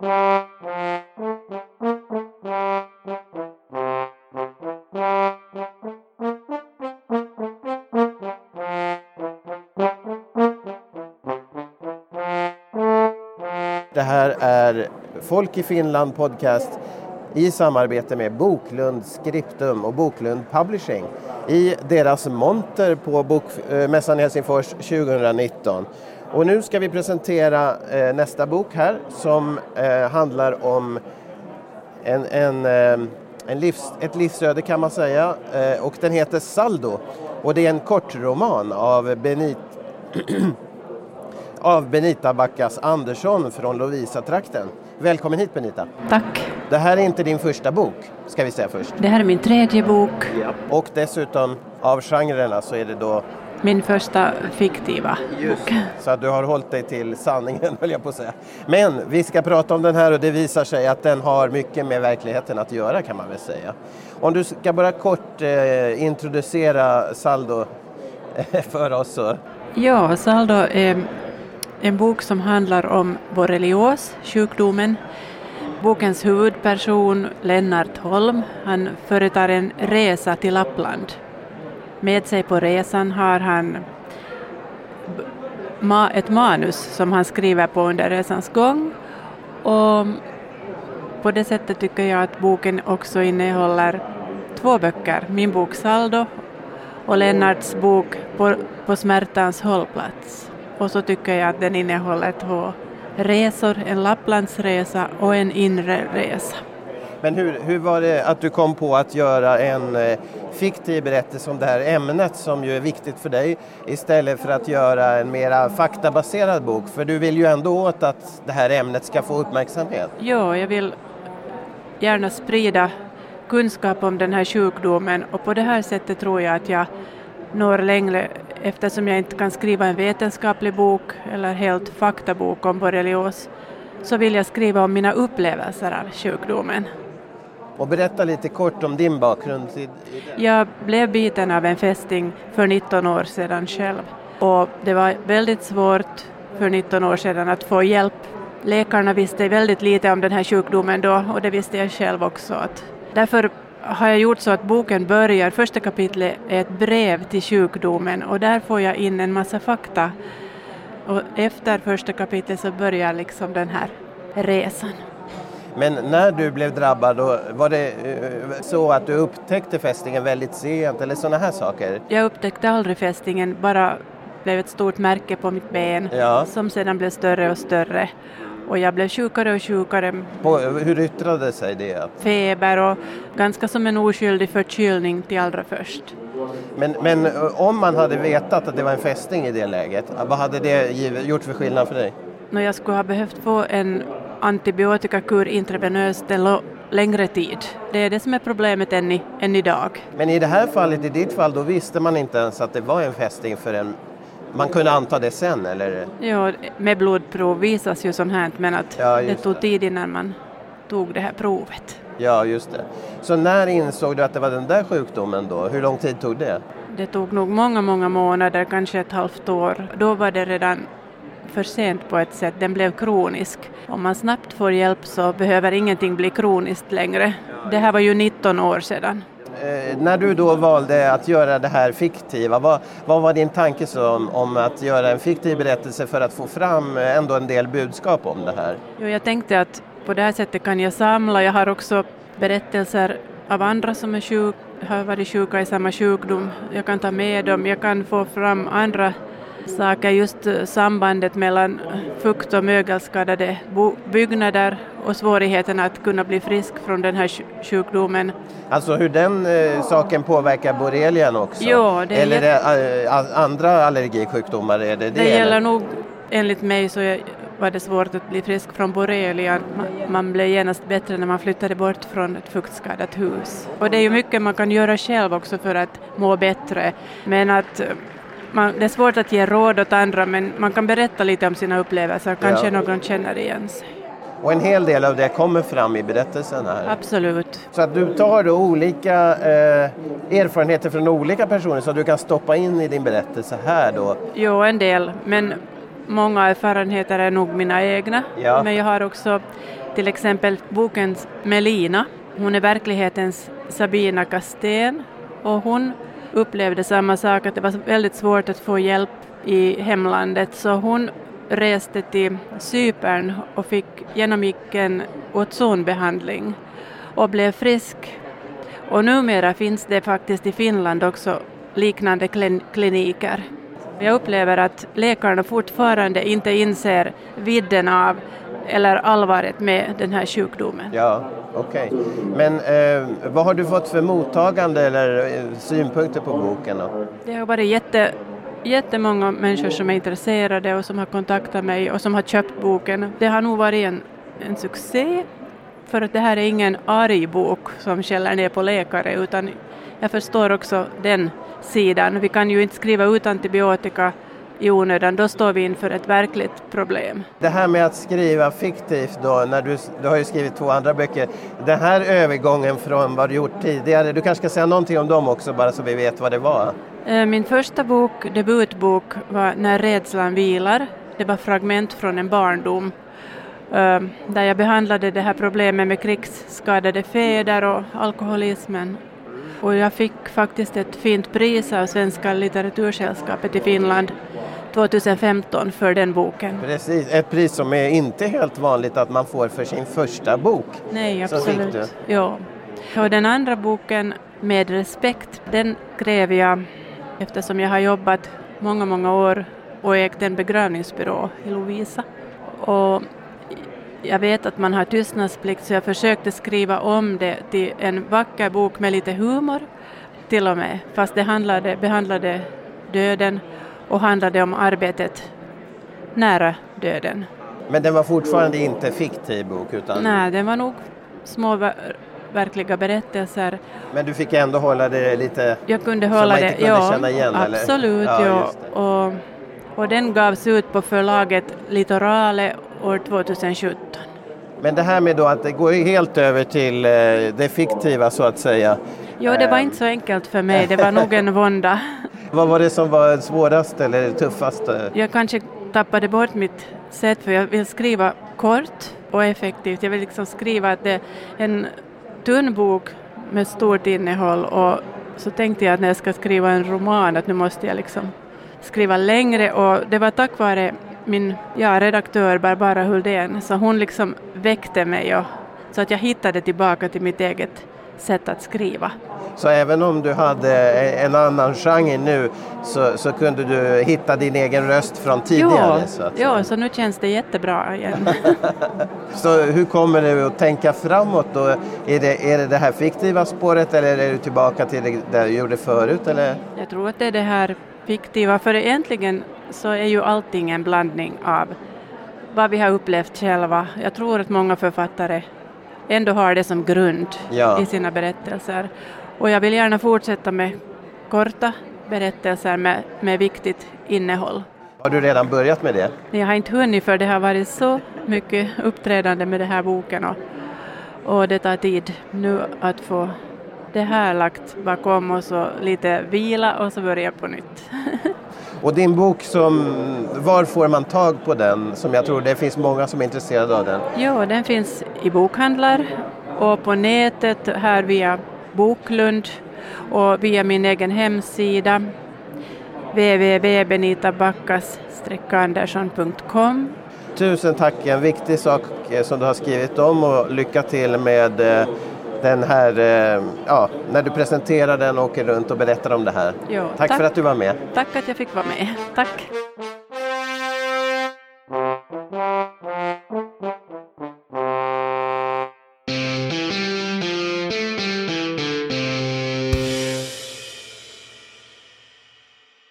Det här är Folk i Finland podcast i samarbete med Boklund Skriptum och Boklund Publishing i deras monter på Bokmässan i Helsingfors 2019. Och nu ska vi presentera eh, nästa bok här som eh, handlar om en, en, eh, en livs, ett livsöde kan man säga eh, och den heter Saldo och det är en kortroman av Benit av Benita Backas Andersson från Lovisa-trakten. Välkommen hit Benita! Tack! Det här är inte din första bok, ska vi säga först. Det här är min tredje bok. Ja. Och dessutom av genrerna så är det då min första fiktiva bok. Så du har hållit dig till sanningen höll jag på att säga. Men vi ska prata om den här och det visar sig att den har mycket med verkligheten att göra kan man väl säga. Om du ska bara kort eh, introducera Saldo för oss. Så. Ja, Saldo är en bok som handlar om borrelios, sjukdomen. Bokens huvudperson, Lennart Holm, han företar en resa till Lappland. Med sig på resan har han ett manus som han skriver på under resans gång. Och på det sättet tycker jag att boken också innehåller två böcker, min bok Saldo och Lennarts bok På, på smärtans hållplats. Och så tycker jag att den innehåller två resor, en Lapplandsresa och en inre resa. Men hur, hur var det att du kom på att göra en eh, fiktiv berättelse om det här ämnet som ju är viktigt för dig istället för att göra en mera faktabaserad bok? För du vill ju ändå åt att det här ämnet ska få uppmärksamhet. Ja, jag vill gärna sprida kunskap om den här sjukdomen och på det här sättet tror jag att jag når längre eftersom jag inte kan skriva en vetenskaplig bok eller helt faktabok om borrelios så vill jag skriva om mina upplevelser av sjukdomen. Och berätta lite kort om din bakgrund. Jag blev biten av en fästing för 19 år sedan själv och det var väldigt svårt för 19 år sedan att få hjälp. Läkarna visste väldigt lite om den här sjukdomen då och det visste jag själv också. Att därför har jag gjort så att boken börjar, första kapitlet är ett brev till sjukdomen och där får jag in en massa fakta. Och efter första kapitlet så börjar liksom den här resan. Men när du blev drabbad, var det eh, så att du upptäckte fästingen väldigt sent eller sådana här saker? Jag upptäckte aldrig fästingen, bara blev ett stort märke på mitt ben ja. som sedan blev större och större. Och jag blev sjukare och sjukare. På, hur yttrade sig det? Feber och ganska som en oskyldig förkylning till allra först. Men, men om man hade vetat att det var en fästing i det läget, vad hade det gjort för skillnad för dig? No, jag skulle ha behövt få en antibiotikakur intravenöst en längre tid. Det är det som är problemet än, i, än idag. Men i det här fallet, i ditt fall, då visste man inte ens att det var en fästing förrän man kunde anta det sen eller? Ja, med blodprov visas ju sånt här men att ja, det tog tid innan man tog det här provet. Ja, just det. Så när insåg du att det var den där sjukdomen då? Hur lång tid tog det? Det tog nog många, många månader, kanske ett halvt år. Då var det redan för sent på ett sätt, den blev kronisk. Om man snabbt får hjälp så behöver ingenting bli kroniskt längre. Det här var ju 19 år sedan. Eh, när du då valde att göra det här fiktiva, vad, vad var din tanke så om, om, att göra en fiktiv berättelse för att få fram ändå en del budskap om det här? Jo, jag tänkte att på det här sättet kan jag samla, jag har också berättelser av andra som är sjuk, har varit sjuka i samma sjukdom. Jag kan ta med dem, jag kan få fram andra saker, just eh, sambandet mellan fukt och mögelskadade byggnader och svårigheten att kunna bli frisk från den här sjukdomen. Alltså hur den eh, saken påverkar borrelian också? Ja, det eller det, äh, andra allergisjukdomar? Är det, det, det gäller nog, enligt mig så var det svårt att bli frisk från borrelia. Man blev genast bättre när man flyttade bort från ett fuktskadat hus. Och det är ju mycket man kan göra själv också för att må bättre. Men att man, det är svårt att ge råd åt andra men man kan berätta lite om sina upplevelser, kanske ja. någon känner igen sig. Och en hel del av det kommer fram i berättelsen här. Absolut. Så att du tar då olika eh, erfarenheter från olika personer som du kan stoppa in i din berättelse här då? Jo, en del, men många erfarenheter är nog mina egna. Ja. Men jag har också till exempel boken Melina. Hon är verklighetens Sabina Kastén och hon upplevde samma sak, att det var väldigt svårt att få hjälp i hemlandet, så hon reste till Cypern och fick, genomgick en ozonbehandling och blev frisk. Och numera finns det faktiskt i Finland också liknande kliniker. Jag upplever att läkarna fortfarande inte inser vidden av eller allvaret med den här sjukdomen. Ja, okej. Okay. Men eh, vad har du fått för mottagande eller eh, synpunkter på boken? Då? Det har varit jätte, jättemånga människor som är intresserade och som har kontaktat mig och som har köpt boken. Det har nog varit en, en succé för att det här är ingen arg bok som skäller ner på läkare utan jag förstår också den sidan. Vi kan ju inte skriva ut antibiotika i onödan, då står vi inför ett verkligt problem. Det här med att skriva fiktivt då, när du, du har ju skrivit två andra böcker, den här övergången från vad du gjort tidigare, du kanske ska säga någonting om dem också bara så vi vet vad det var? Eh, min första bok, debutbok, var När rädslan vilar. Det var fragment från en barndom eh, där jag behandlade det här problemet med krigsskadade fäder och alkoholismen och jag fick faktiskt ett fint pris av Svenska litteratursällskapet i Finland 2015 för den boken. Precis, ett pris som är inte helt vanligt att man får för sin första bok. Nej, absolut. Ja. Och den andra boken, Med respekt, den skrev jag eftersom jag har jobbat många, många år och ägt en begravningsbyrå i Lovisa. Och jag vet att man har tystnadsplikt så jag försökte skriva om det till en vacker bok med lite humor till och med, fast det handlade, behandlade döden och handlade om arbetet nära döden. Men den var fortfarande inte fiktiv bok? Utan... Nej, den var nog små verkliga berättelser. Men du fick ändå hålla det lite jag kunde hålla man inte kunde ja, känna igen? Absolut, eller? ja. ja. Och, och den gavs ut på förlaget Litorale år 2017. Men det här med då att det går helt över till eh, det fiktiva så att säga. Jo, det var inte så enkelt för mig, det var nog en vånda. Vad var det som var svårast eller tuffast? Jag kanske tappade bort mitt sätt för jag vill skriva kort och effektivt. Jag vill liksom skriva att det är en tunn bok med stort innehåll och så tänkte jag att när jag ska skriva en roman att nu måste jag liksom skriva längre och det var tack vare min ja, redaktör Barbara Huldén, så hon liksom väckte mig och, så att jag hittade tillbaka till mitt eget sätt att skriva. Så även om du hade en annan genre nu så, så kunde du hitta din egen röst från tidigare? Ja, så, ja, så nu känns det jättebra igen. så hur kommer du att tänka framåt då? Är det, är det det här fiktiva spåret eller är du tillbaka till det, det du gjorde förut? Eller? Jag tror att det är det här fiktiva, för egentligen så är ju allting en blandning av vad vi har upplevt själva. Jag tror att många författare ändå har det som grund ja. i sina berättelser. Och jag vill gärna fortsätta med korta berättelser med, med viktigt innehåll. Har du redan börjat med det? Jag har inte hunnit för det har varit så mycket uppträdande med den här boken och, och det tar tid nu att få det här lagt bakom och lite vila och så börja på nytt. Och din bok, som, var får man tag på den? Som jag tror det finns många som är intresserade av den. Ja, den finns i bokhandlar och på nätet här via Boklund och via min egen hemsida www.benitabackas-andersson.com Tusen tack, en viktig sak eh, som du har skrivit om och lycka till med eh, den här, eh, ja, när du presenterar den och åker runt och berättar om det här. Jo, tack, tack för att du var med. Tack att jag fick vara med. Tack.